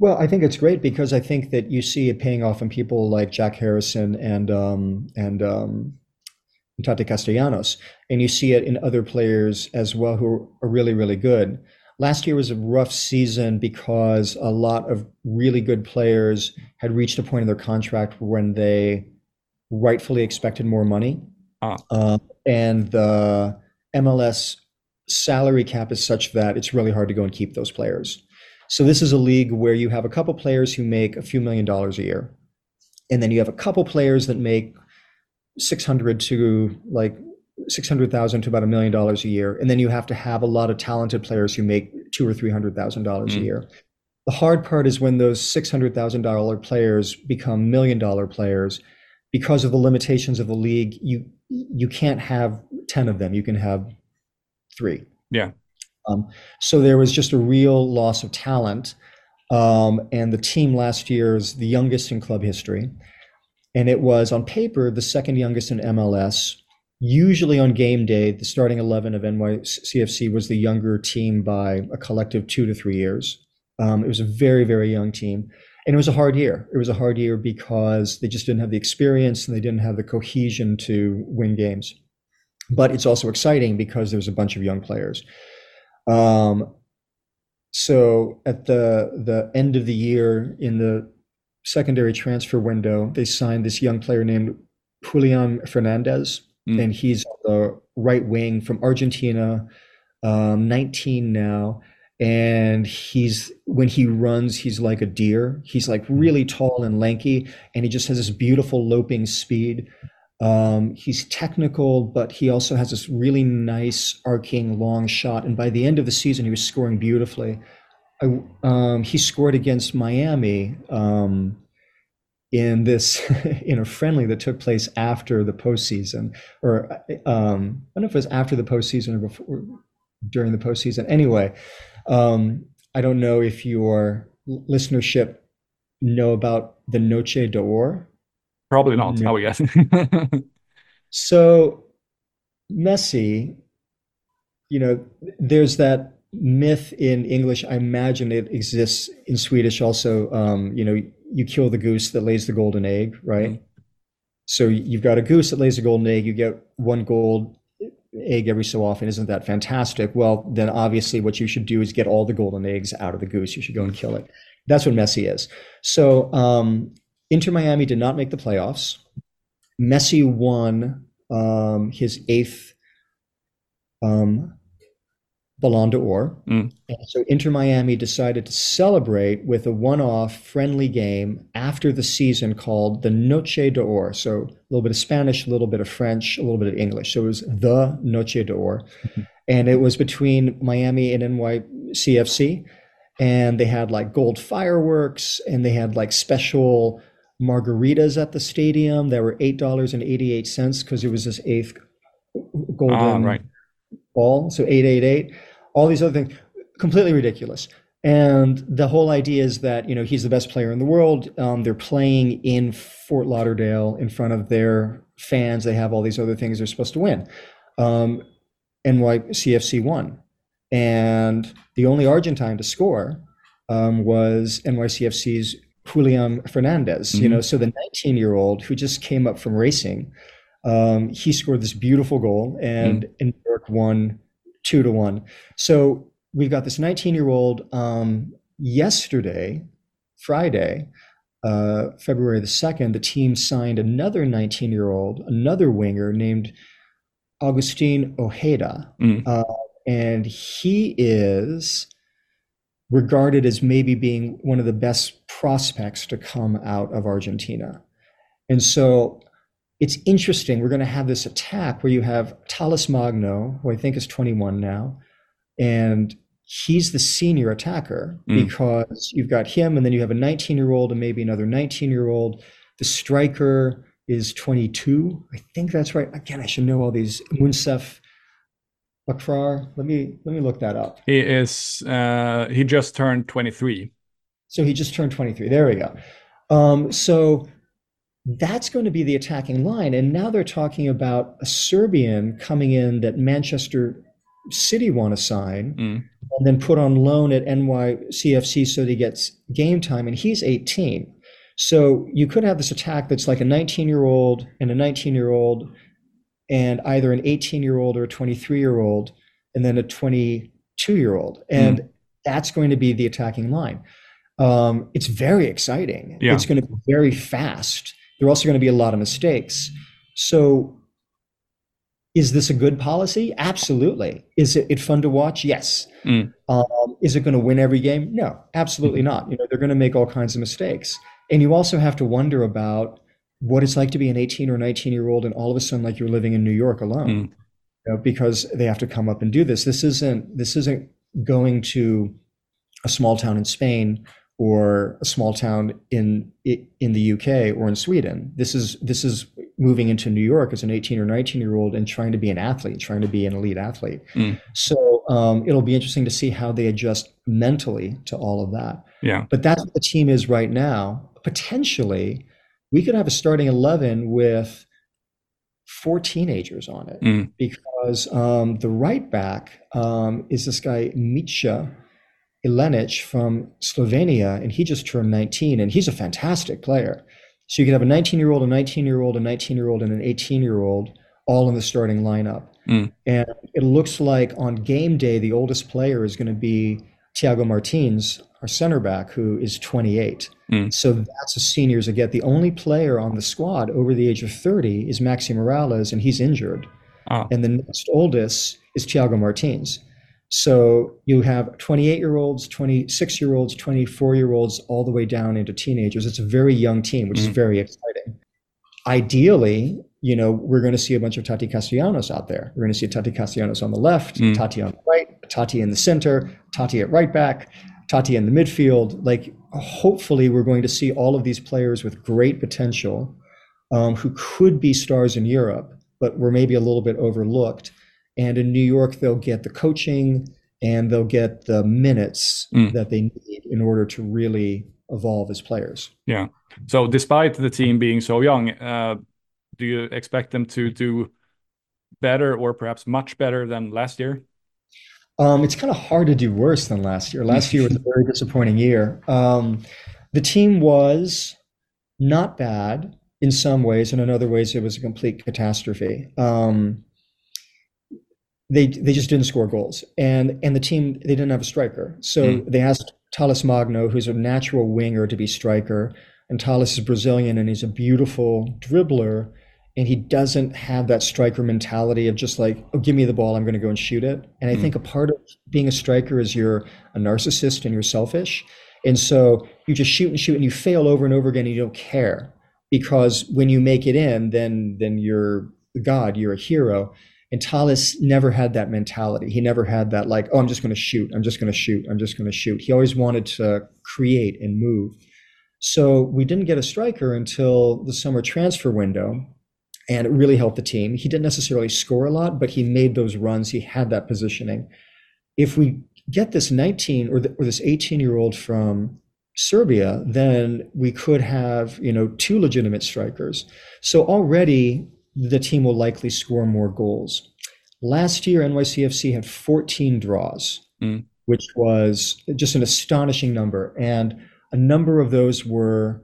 Well, I think it's great because I think that you see it paying off in people like Jack Harrison and um, and Tati Castellanos, and you see it in other players as well who are really, really good. Last year was a rough season because a lot of really good players had reached a point in their contract when they rightfully expected more money. Ah. Uh, and the MLS salary cap is such that it's really hard to go and keep those players. So this is a league where you have a couple players who make a few million dollars a year. And then you have a couple players that make 600 to like 600,000 to about a million dollars a year. And then you have to have a lot of talented players who make two or $300,000 mm. a year. The hard part is when those $600,000 players become million dollar players because of the limitations of the league. You, you can't have 10 of them. You can have three. Yeah. Um, so there was just a real loss of talent. Um, and the team last year is the youngest in club history and it was on paper the second youngest in MLS. Usually on game day, the starting 11 of NYCFC was the younger team by a collective two to three years. Um, it was a very, very young team. And it was a hard year. It was a hard year because they just didn't have the experience and they didn't have the cohesion to win games. But it's also exciting because there's a bunch of young players. Um, so at the the end of the year in the secondary transfer window, they signed this young player named Julian Fernandez, mm. and he's the right wing from Argentina, um, 19 now. And he's when he runs, he's like a deer. He's like really tall and lanky, and he just has this beautiful loping speed. Um, he's technical, but he also has this really nice arcing long shot. And by the end of the season, he was scoring beautifully. I, um, he scored against Miami um, in this in a friendly that took place after the postseason, or um, I don't know if it was after the postseason or before during the postseason. Anyway, um, I don't know if your listenership know about the Noche d'Or. Probably not. No. I would guess. so Messi, you know, there's that myth in English. I imagine it exists in Swedish also. Um, you know, you kill the goose that lays the golden egg, right? Mm-hmm. So you've got a goose that lays a golden egg. You get one gold egg every so often. Isn't that fantastic? Well, then obviously what you should do is get all the golden eggs out of the goose. You should go and kill it. That's what Messi is. So um, Inter Miami did not make the playoffs. Messi won um, his eighth um, Ballon d'Or. Mm. So Inter Miami decided to celebrate with a one off friendly game after the season called the Noche d'Or. So a little bit of Spanish, a little bit of French, a little bit of English. So it was the Noche d'Or. Mm-hmm. And it was between Miami and NYCFC. And they had like gold fireworks and they had like special margaritas at the stadium that were $8.88 because it was this eighth golden. Ah, right ball, so 888, all these other things, completely ridiculous. And the whole idea is that you know he's the best player in the world. Um, they're playing in Fort Lauderdale in front of their fans. They have all these other things they're supposed to win. Um, NYCFC won, and the only Argentine to score um, was NYCFC's Julian Fernandez. Mm-hmm. You know, so the 19 year old who just came up from racing um, he scored this beautiful goal, and, mm. New York won two to one. So we've got this 19 year old. Um, yesterday, Friday, uh, February the 2nd, the team signed another 19 year old, another winger named Augustin Ojeda. Mm. Uh, and he is regarded as maybe being one of the best prospects to come out of Argentina. And so it's interesting. We're going to have this attack where you have Talles Magno, who I think is 21 now, and he's the senior attacker mm. because you've got him, and then you have a 19 year old and maybe another 19 year old. The striker is 22. I think that's right. Again, I should know all these. Monsef Bakrar. Let me let me look that up. He is. Uh, he just turned 23. So he just turned 23. There we go. Um, so that's going to be the attacking line. And now they're talking about a Serbian coming in that Manchester City want to sign mm. and then put on loan at NYCFC so that he gets game time. And he's 18. So you could have this attack that's like a 19 year old and a 19 year old and either an 18 year old or a 23 year old and then a 22 year old. And mm. that's going to be the attacking line. Um, it's very exciting. Yeah. It's going to be very fast there are also going to be a lot of mistakes. So, is this a good policy? Absolutely. Is it, it fun to watch? Yes. Mm. Um, is it going to win every game? No, absolutely mm-hmm. not. You know, they're going to make all kinds of mistakes. And you also have to wonder about what it's like to be an 18 or 19 year old and all of a sudden like you're living in New York alone. Mm. You know, because they have to come up and do this. This isn't this isn't going to a small town in Spain or a small town in in the UK or in Sweden. This is this is moving into New York as an 18 or 19 year old and trying to be an athlete, trying to be an elite athlete. Mm. So um, it'll be interesting to see how they adjust mentally to all of that. Yeah. But that's what the team is right now. Potentially, we could have a starting 11 with four teenagers on it mm. because um, the right back um, is this guy Mitja Ilenic from Slovenia, and he just turned 19, and he's a fantastic player. So you could have a 19 year old, a 19 year old, a 19 year old, and an 18 year old all in the starting lineup. Mm. And it looks like on game day, the oldest player is going to be Thiago Martins, our center back, who is 28. Mm. So that's a seniors again. The only player on the squad over the age of 30 is Maxi Moralez, and he's injured. Oh. And the next oldest is Thiago Martins. So you have 28 year olds, 26 year olds, 24 year olds, all the way down into teenagers. It's a very young team, which mm-hmm. is very exciting. Ideally, you know, we're going to see a bunch of Tati Castellanos out there. We're going to see Tati Castellanos on the left, mm. Tati on the right, Tati in the center, Tati at right back, Tati in the midfield. Like, hopefully, we're going to see all of these players with great potential um, who could be stars in Europe, but were maybe a little bit overlooked. And in New York, they'll get the coaching and they'll get the minutes mm. that they need in order to really evolve as players. Yeah. So, despite the team being so young, uh, do you expect them to do better or perhaps much better than last year? Um, it's kind of hard to do worse than last year. Last year was a very disappointing year. Um, the team was not bad in some ways, and in other ways, it was a complete catastrophe. Um, they they just didn't score goals, and and the team they didn't have a striker, so mm. they asked Talles Magno, who's a natural winger, to be striker, and Talles is Brazilian and he's a beautiful dribbler, and he doesn't have that striker mentality of just like, oh, give me the ball, I'm going to go and shoot it. And I mm. think a part of being a striker is you're a narcissist and you're selfish. And so you just shoot and shoot and you fail over and over again and you don't care. Because when you make it in, then then you're God, you're a hero. And Talles never had that mentality. He never had that like, oh, I'm just going to shoot. I'm just going to shoot. I'm just going to shoot. He always wanted to create and move. So we didn't get a striker until the summer transfer window and it really helped the team. He didn't necessarily score a lot, but he made those runs. He had that positioning. If we get this 19 or, the, or this 18 year old from Serbia, then we could have you know two legitimate strikers. So already the team will likely score more goals. Last year, NYCFC had 14 draws, mm. which was just an astonishing number, and a number of those were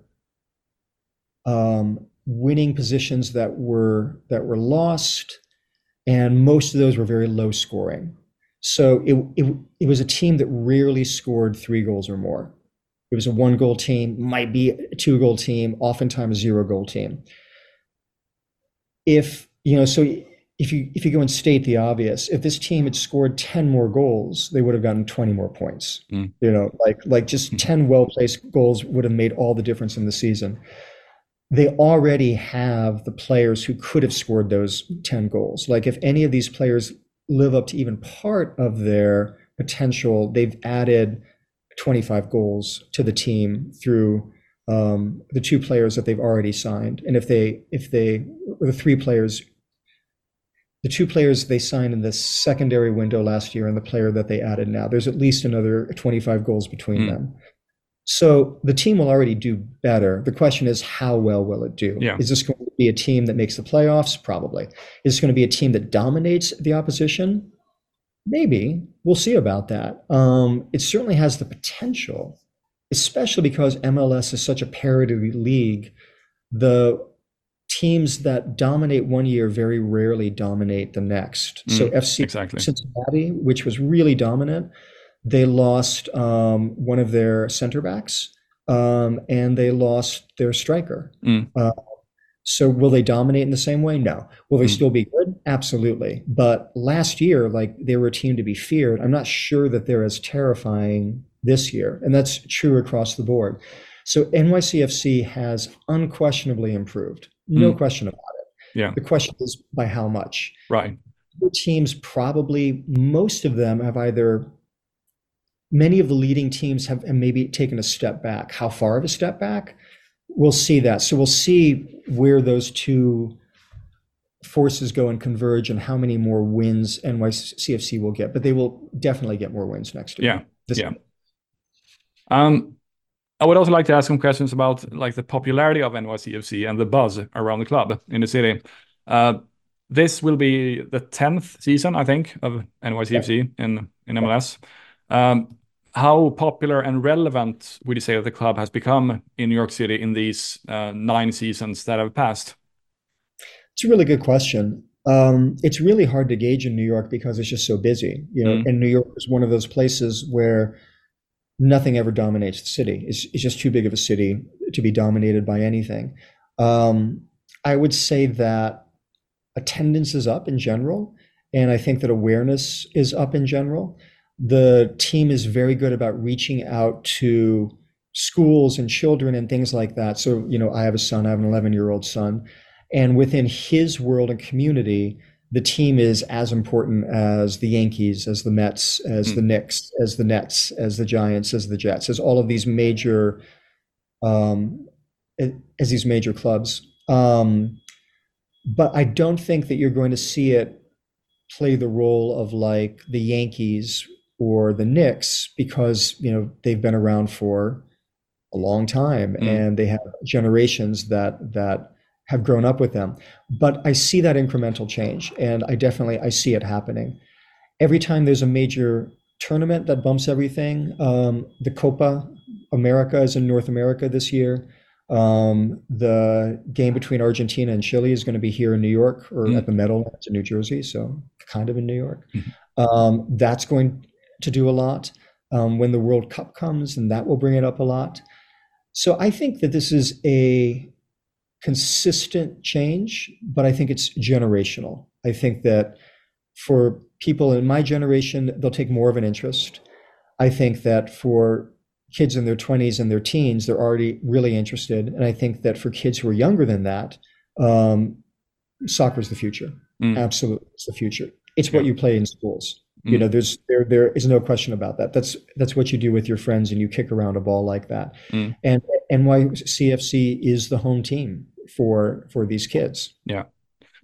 um, winning positions that were that were lost, and most of those were very low scoring. So it, it, it was a team that rarely scored three goals or more. It was a one goal team, might be a two goal team, oftentimes a zero goal team. If you know, so if you if you go and state the obvious, if this team had scored 10 more goals, they would have gotten 20 more points. Mm. You know, like like just mm. 10 well placed goals would have made all the difference in the season they already have the players who could have scored those 10 goals. Like if any of these players live up to even part of their potential, they've added 25 goals to the team through um, the two players that they've already signed. And if they, if they, or the three players, the two players they signed in the secondary window last year and the player that they added now, there's at least another 25 goals between mm. them. So the team will already do better. The question is, how well will it do? Yeah. Is this going to be a team that makes the playoffs? Probably. Is this going to be a team that dominates the opposition? Maybe. We'll see about that. Um, it certainly has the potential, especially because MLS is such a parity league. The teams that dominate one year very rarely dominate the next. Mm, so FC exactly. Cincinnati, which was really dominant, they lost um, one of their center backs um, and they lost their striker. Mm. Uh, so will they dominate in the same way? No. Will they mm. still be good? Absolutely. But last year, like they were a team to be feared. I'm not sure that they're as terrifying this year, and that's true across the board. So NYCFC has unquestionably improved, no mm. question about it. Yeah. The question is by how much. Right. The teams probably most of them have either many of the leading teams have maybe taken a step back. How far of a step back? We'll see that. So we'll see where those two forces go and converge and how many more wins NYCFC will get. But they will definitely get more wins next year. Yeah. This yeah. Um, I would also like to ask some questions about like the popularity of NYCFC and the buzz around the club in the city. Uh, this will be the tenth season, I think, of NYCFC yeah. in in MLS. Um, how popular and relevant would you say that the club has become in New York City in these uh, nine seasons that have passed? It's a really good question. Um, it's really hard to gauge in New York because it's just so busy. You know, mm. and New York is one of those places where nothing ever dominates the city. It's, it's just too big of a city to be dominated by anything. Um, I would say that attendance is up in general, and I think that awareness is up in general the team is very good about reaching out to schools and children and things like that. So, you know, I have a son, I have an 11 year old son, And within his world and community, the team is as important as the Yankees, as the Mets, as mm. the Knicks, as the Nets, as the Giants, as the Jets, as all of these major, um, as these major clubs. Um, but I don't think that you're going to see it play the role of like the Yankees or the Knicks because you know they've been around for a long time mm. and they have generations that that have grown up with them. But I see that incremental change, and I definitely I see it happening. Every time there's a major tournament that bumps everything, um, the Copa America is in North America this year. Um, the game between Argentina and Chile is going to be here in New York or mm. at the Meadowlands in New Jersey, so kind of in New York. Mm. Um, that's going to do a lot. Um, when the World Cup comes, and that will bring it up a lot. So I think that this is a consistent change, but I think it's generational. I think that for people in my generation, they'll take more of an interest. I think that for kids in their 20s and their teens, they're already really interested. And I think that for kids who are younger than that, um, soccer is the future. Mm. Absolutely, it's the future. It's what you play in schools. Mm. You know, there's there there is no question about that. That's that's what you do with your friends, and you kick around a ball like that. Mm. And NYCFC is the home team for for these kids. Yeah.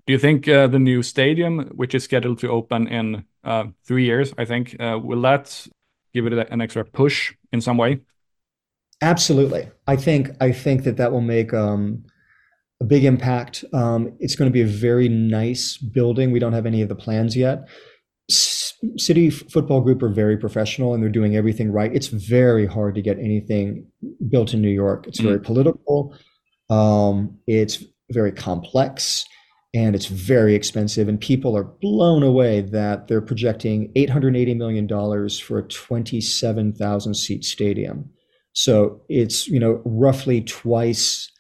Do you think uh, the new stadium, which is scheduled to open in uh, three years, I think, uh, will that give it an extra push in some way? Absolutely. I think I think that that will make um, a big impact. Um, it's going to be a very nice building. We don't have any of the plans yet. S- City Football Group are very professional and they're doing everything right. It's very hard to get anything built in New York. It's very mm. political. Um, it's very complex and it's very expensive. And people are blown away that they're projecting $880 million for a 27,000 seat stadium. So it's, you know, roughly twice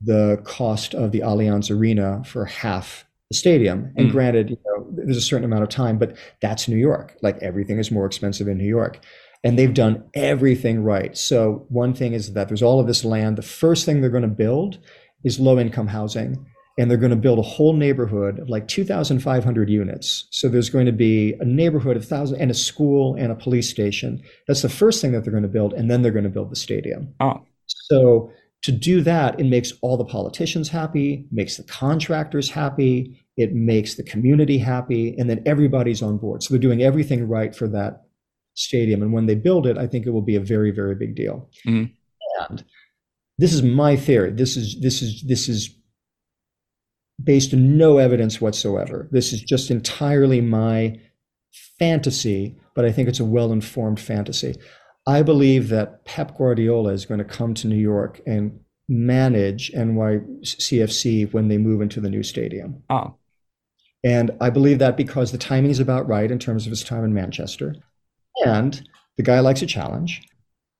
the cost of the Allianz Arena for half the stadium. And mm. granted, you know, there's a certain amount of time, but that's New York. Like everything is more expensive in New York and they've done everything right. So one thing is that there's all of this land. The first thing they're going to build is low income housing. And they're going to build a whole neighborhood of like 2,500 units. So there's going to be a neighborhood of thousand and a school and a police station. That's the first thing that they're going to build, and then they're going to build the stadium. Oh. So to do that, it makes all the politicians happy, makes the contractors happy, it makes the community happy, and then everybody's on board. So they're doing everything right for that stadium. And when they build it, I think it will be a very, very big deal. Mm-hmm. And this is my theory. This is this is this is based on no evidence whatsoever. This is just entirely my fantasy, but I think it's a well-informed fantasy. I believe that Pep Guardiola is going to come to New York and manage NYCFC when they move into the new stadium. Oh. And I believe that because the timing is about right in terms of his time in Manchester. And the guy likes a challenge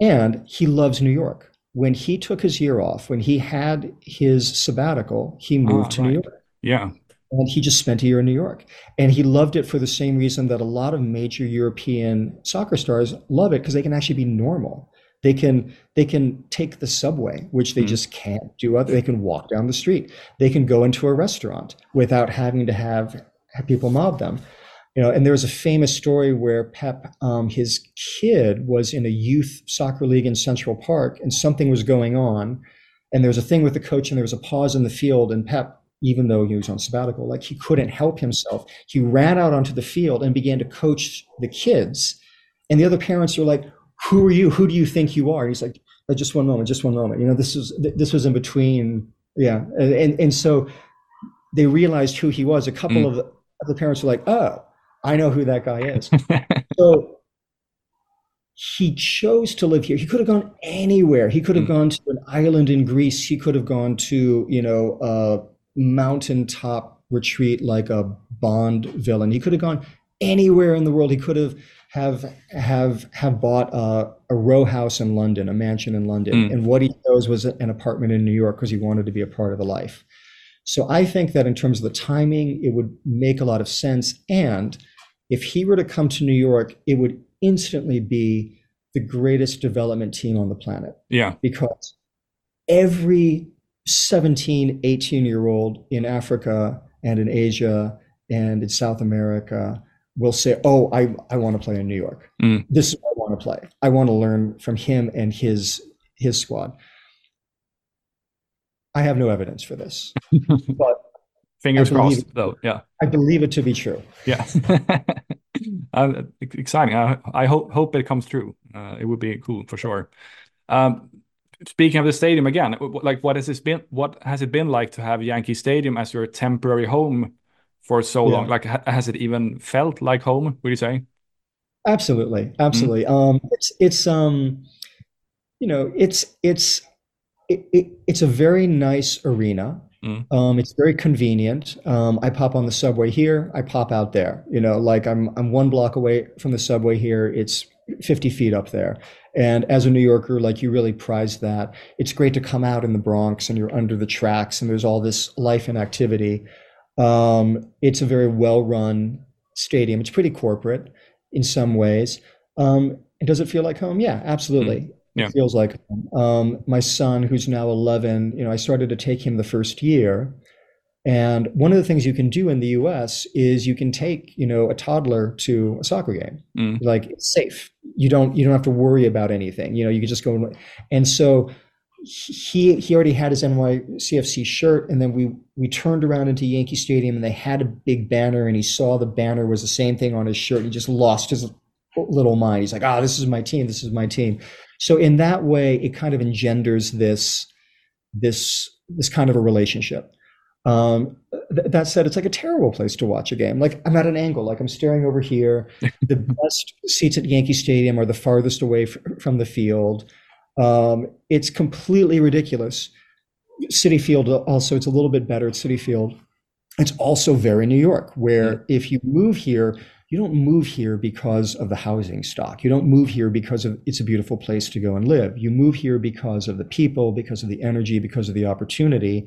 and he loves New York. When he took his year off, when he had his sabbatical, he moved ah, to right. New York. Yeah. And he just spent a year in New York. And he loved it for the same reason that a lot of major European soccer stars love it because they can actually be normal. They can they can take the subway, which they mm. just can't do other. They can walk down the street. They can go into a restaurant without having to have, have people mob them you know and there was a famous story where pep um, his kid was in a youth soccer league in central park and something was going on. And there was a thing with the coach and there was a pause in the field and pep even though he was on sabbatical like he couldn't help himself. He ran out onto the field and began to coach the kids. And the other parents were like who are you? Who do you think you are? And he's like oh, just one moment just one moment. You know this was this was in between yeah. And and so they realized who he was. A couple mm. of the parents were like oh I know who that guy is. so he chose to live here. He could have gone anywhere. He could have mm. gone to an island in Greece. He could have gone to, you know, a mountaintop retreat like a Bond villain. He could have gone anywhere in the world. He could have have have have bought a, a row house in London, a mansion in London. Mm. And what he chose was an apartment in New York because he wanted to be a part of the life. So I think that in terms of the timing, it would make a lot of sense. And if he were to come to New York, it would instantly be the greatest development team on the planet. Yeah. Because every 17, 18 year old in Africa and in Asia and in South America will say, "Oh, I I want to play in New York. Mm. This is what I want to play. I want to learn from him and his his squad." I have no evidence for this, but Fingers crossed, though. Yeah. I believe it to be true. Yeah. uh, exciting. I, I hope hope it comes true. Uh, it would be cool for sure. Um, speaking of the stadium again, like what has this been? What has it been like to have Yankee Stadium as your temporary home for so Yeah. long? Like, ha has it even felt like home? Would you say? Absolutely, absolutely. Um, it's it's um, you know, it's it's it, it, it's a very nice arena. Mm. Um, it's very convenient. Um, I pop on the subway here, I pop out there. You know, like I'm I'm one block away from the subway here. It's 50 feet up there. And as a New Yorker, like you really prize that. It's great to come out in the Bronx and you're under the tracks and there's all this life and activity. Um, it's a very well run stadium. It's pretty corporate in some ways. Um, and does it feel like home? Yeah, absolutely. Yeah. It feels like. Um, my son, who's now 11, you know, I started to take him the first year. And one of the things you can do in the US is you can take, you know, a toddler to a soccer game. Mm. Like it's safe. You don't you don't have to worry about anything. You know, you can just go and, and so he he already had his NYCFC shirt and then we we turned around into Yankee Stadium and they had a big banner and he saw the banner was the same thing on his shirt. He just lost his little mind. He's like, "Ah, this is my team. This is my team." So in that way it kind of engenders this this this kind of a relationship. Um, th- that said, it's like a terrible place to watch a game. Like I'm at an angle, like I'm staring over here. the best seats at Yankee Stadium are the farthest away f- from the field. Um, it's completely ridiculous. Citi Field also, it's a little bit better at Citi Field. It's also very New York, where if you move here, you don't move here because of the housing stock. You don't move here because of it's a beautiful place to go and live. You move here because of the people, because of the energy, because of the opportunity.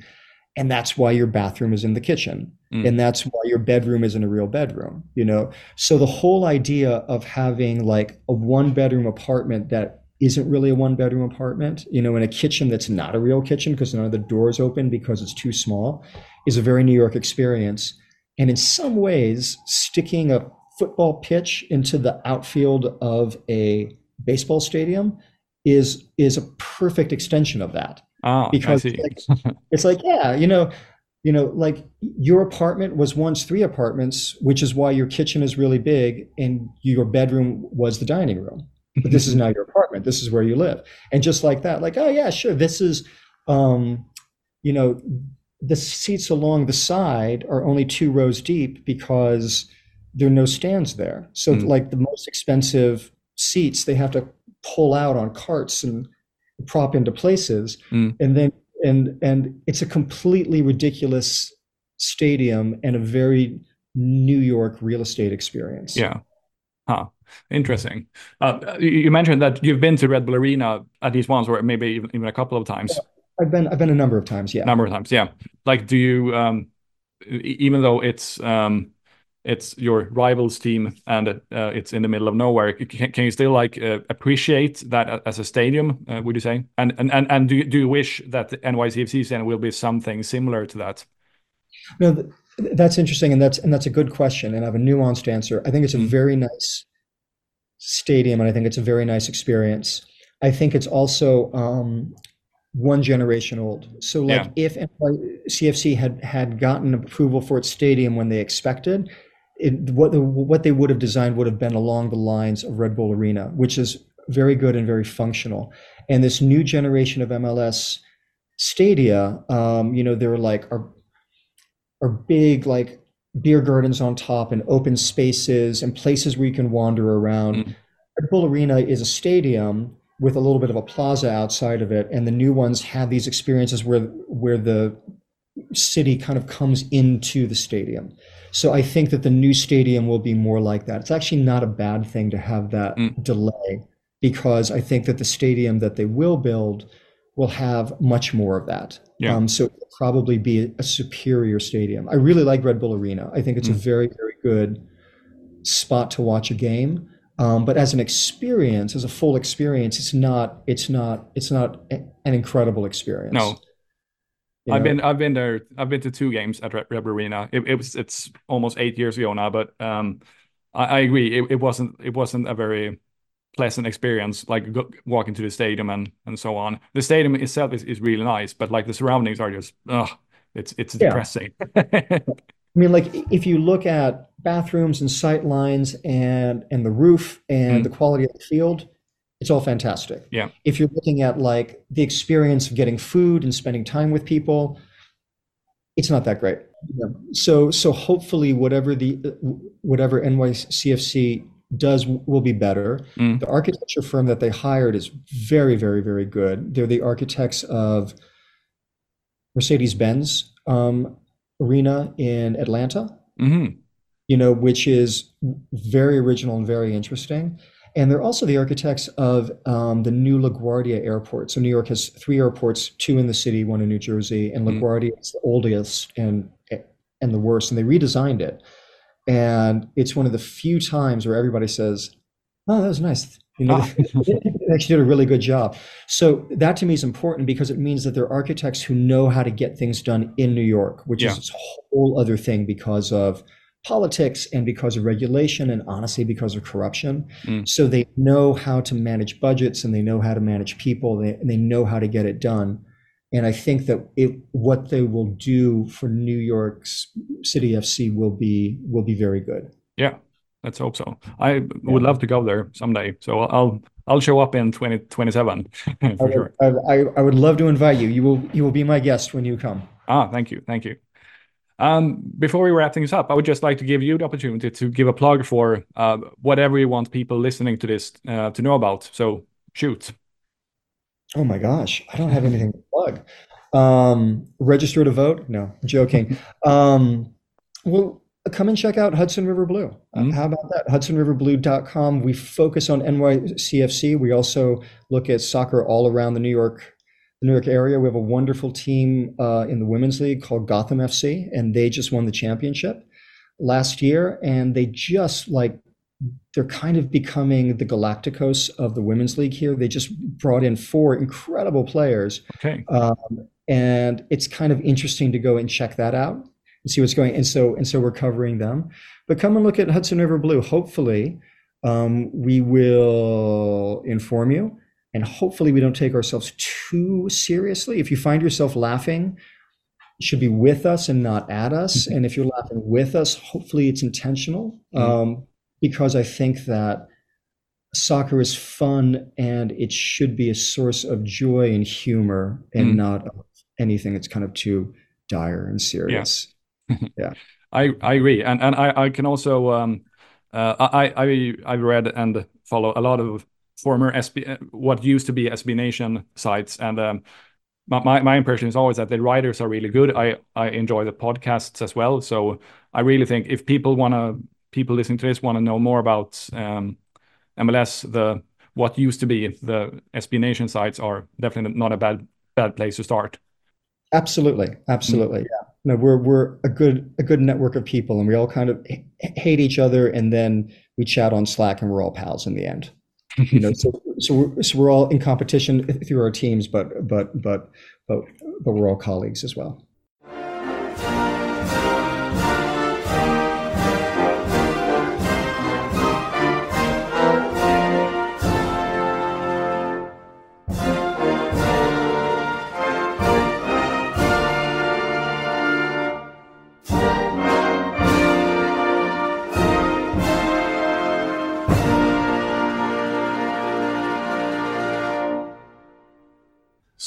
And that's why your bathroom is in the kitchen. Mm. And that's why your bedroom isn't a real bedroom, you know? So the whole idea of having like a one bedroom apartment that isn't really a one bedroom apartment, you know, in a kitchen that's not a real kitchen because none of the doors open because it's too small is a very New York experience. And in some ways, sticking a football pitch into the outfield of a baseball stadium is is a perfect extension of that. I because see. like, it's like yeah you know you know like your apartment was once three apartments which is why your kitchen is really big and your bedroom was the dining room. But this is now your apartment. This is where you live. And just like that like oh yeah sure this is um you know the seats along the side are only two rows deep because there are no stands there so Mm. like the most expensive seats they have to pull out on carts and prop into places Mm. and then and and it's a completely ridiculous stadium and a very New York real estate experience. Yeah. Huh. Interesting. Uh, you mentioned that you've been to Red Bull Arena at least once, or maybe even, even a couple of times, I've been I've been a number of times. Yeah. number of times. Yeah. Like, do you, um, even though it's um, it's your rivals team and uh, it's in the middle of nowhere, can, can you still like uh, appreciate that as a stadium? Uh, would you say? And and and and do you, do you wish that the NYCFC center will be something similar to that? No, th- that's interesting, and that's and that's a good question, and I have a nuanced answer. I think it's a Mm. very nice stadium, and I think it's a very nice experience. I think it's also um, one generation old. So, like, if CFC had had gotten approval for its stadium when they expected, it, what the, what they would have designed would have been along the lines of Red Bull Arena, which is very good and very functional. And this new generation of MLS stadia, um, you know, they're like are are big like beer gardens on top and open spaces and places where you can wander around. Mm. Red Bull Arena is a stadium with a little bit of a plaza outside of it, and the new ones have these experiences where where the city kind of comes into the stadium. So I think that the new stadium will be more like that. It's actually not a bad thing to have that Mm. delay because I think that the stadium that they will build will have much more of that. Yeah. Um, so it'll probably be a superior stadium. I really like Red Bull Arena. I think it's a Mm. very, very good spot to watch a game. Um, but as an experience, as a full experience, it's not. It's not. It's not a- an incredible experience. No. I've been I've been there. I've been to two games at Red Arena. It, it, was it's almost eight years ago now, but um, I, I agree. It, it wasn't it wasn't a very pleasant experience, like go, walking to the stadium and and so on. The stadium itself is, is really nice, but like the surroundings are just ugh, it's it's yeah. depressing. I mean, like if you look at bathrooms and sight lines and and the roof and mm. the quality of the field, it's all fantastic. Yeah. If you're looking at like the experience of getting food and spending time with people, it's not that great. Yeah. So so hopefully whatever the whatever NYCFC does will be better. Mm. The architecture firm that they hired is very very very good. They're the architects of Mercedes Benz um, Arena in Atlanta. Mm-hmm. You know, which is very original and very interesting. And they're also the architects of um, the new LaGuardia Airport. So New York has three airports, two in the city, one in New Jersey, and mm-hmm. LaGuardia mm. is the oldest and and the worst. And they redesigned it. And it's one of the few times where everybody says, "Oh, that was nice." You know, oh. they actually did a really good job. So that to me is important because it means that they're architects who know how to get things done in New York, which yeah. is a whole other thing because of politics and because of regulation and honestly because of corruption. Mm. So they know how to manage budgets and they know how to manage people they, and they know how to get it done. And I think that it, what they will do for New York's City FC will be will be very good. Yeah, let's hope so. I yeah. would love to go there someday. So I'll I'll show up in 2027 for I would, sure. I, I would love to invite you. You will you will be my guest when you come. Ah, thank you, thank you. Um, before we wrap things up, I would just like to give you the opportunity to give a plug for uh, whatever you want people listening to this uh, to know about. So shoot. Oh my gosh, I don't have anything to plug. Um, register to vote? No, I'm joking. um, well, come and check out Hudson River Blue. Mm-hmm. how about that? HudsonRiverBlue.com. We focus on NYCFC. We also look at soccer all around the New York the New York area. We have a wonderful team uh, in the women's league called Gotham FC, and they just won the championship last year. And they just like they're kind of becoming the Galacticos of the women's league here. They just brought in four incredible players. Okay. Um, and it's kind of interesting to go and check that out and see what's going. And so and so we're covering them. But come and look at Hudson River Blue. Hopefully, um, we will inform you and hopefully we don't take ourselves too seriously. If you find yourself laughing, it should be with us and not at us. Mm-hmm. And if you're laughing with us, hopefully it's intentional. Mm-hmm. Um, because I think that soccer is fun and it should be a source of joy and humor and mm. not anything that's kind of too dire and serious. Yeah. yeah. I, I agree. And and I, I can also um uh, I I I read and follow a lot of former SB, what used to be SB Nation sites, and um, my my impression is always that the writers are really good. I I enjoy the podcasts as well, so I really think if people want to people listening to this want to know more about um, MLS, the what used to be the SB Nation sites are definitely not a bad bad place to start. Absolutely, absolutely, mm. yeah. No, we're we're a good a good network of people, and we all kind of hate each other, and then we chat on Slack, and we're all pals in the end you know, so so we're, so we're all in competition through our teams, but but but but but we're all colleagues as well.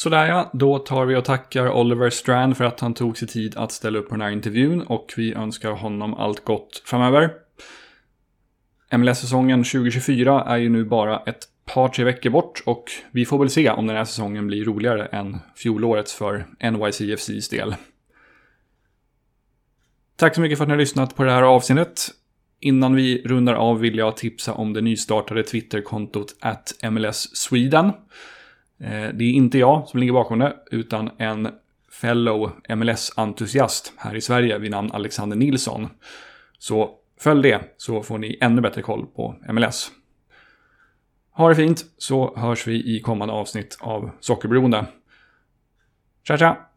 Sådär ja, då tar vi och tackar Oliver Strand för att han tog sig tid att ställa upp på den här intervjun och vi önskar honom allt gott framöver. MLS-säsongen 2024 är ju nu bara ett par, tre veckor bort och vi får väl se om den här säsongen blir roligare än fjolårets för NYCFCs del. Tack så mycket för att ni har lyssnat på det här avsnittet. Innan vi rundar av vill jag tipsa om det nystartade Twitterkontot MLS Sweden. Eh, det är inte jag som ligger bakom det, utan en fellow MLS-entusiast här i Sverige vid namn Alexander Nilsson. Så följ det så får ni ännu bättre koll på MLS. Ha det fint så hörs vi i kommande avsnitt av Sockerberoende. Tja tja!